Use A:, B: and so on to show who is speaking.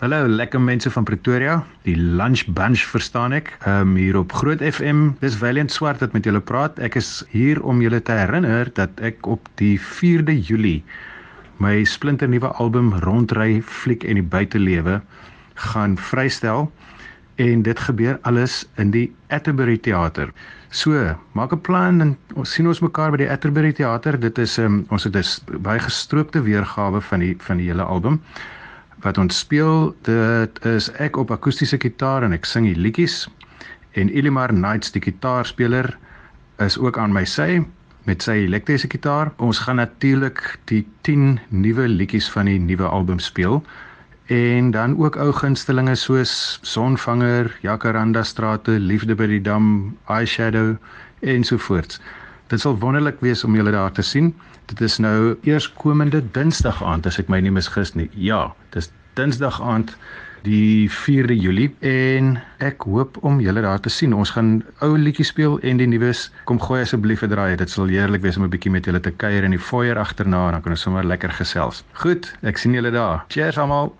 A: Hallo lekker mense van Pretoria. Die Lunch Bunch verstaan ek. Ehm um, hier op Groot FM. Dis Valiant Swart wat met julle praat. Ek is hier om julle te herinner dat ek op die 4de Julie my splinternuwe album Rondry Fliek en die Buitelewe gaan vrystel en dit gebeur alles in die Atterbury Theater. So, maak 'n plan en ons sien ons mekaar by die Atterbury Theater. Dit is um, ons het 'n baie gestroopte weergawe van die van die hele album wat ons speel. Dit is ek op akoestiese gitaar en ek sing die liedjies en Elimar Knights die gitaarspeler is ook aan my sy met sy elektriese gitaar. Ons gaan natuurlik die 10 nuwe liedjies van die nuwe album speel en dan ook ou gunstelinge soos Sonvanger, Jacaranda strate, Liefde by die dam, Eyeshadow ensovoorts. Dit sal wonderlik wees om julle daar te sien. Dit is nou eers komende Dinsdag aand as ek my nie misgis nie. Ja, dis Dinsdag aand die 4de Julie en ek hoop om julle daar te sien. Ons gaan ou liedjies speel en die nuus. Kom gooi asseblief 'n draai. Dit sal heerlik wees om 'n bietjie met julle te kuier in die foyer agterna en dan kan ons sommer lekker gesels. Goed, ek sien julle daar. Cheers almal.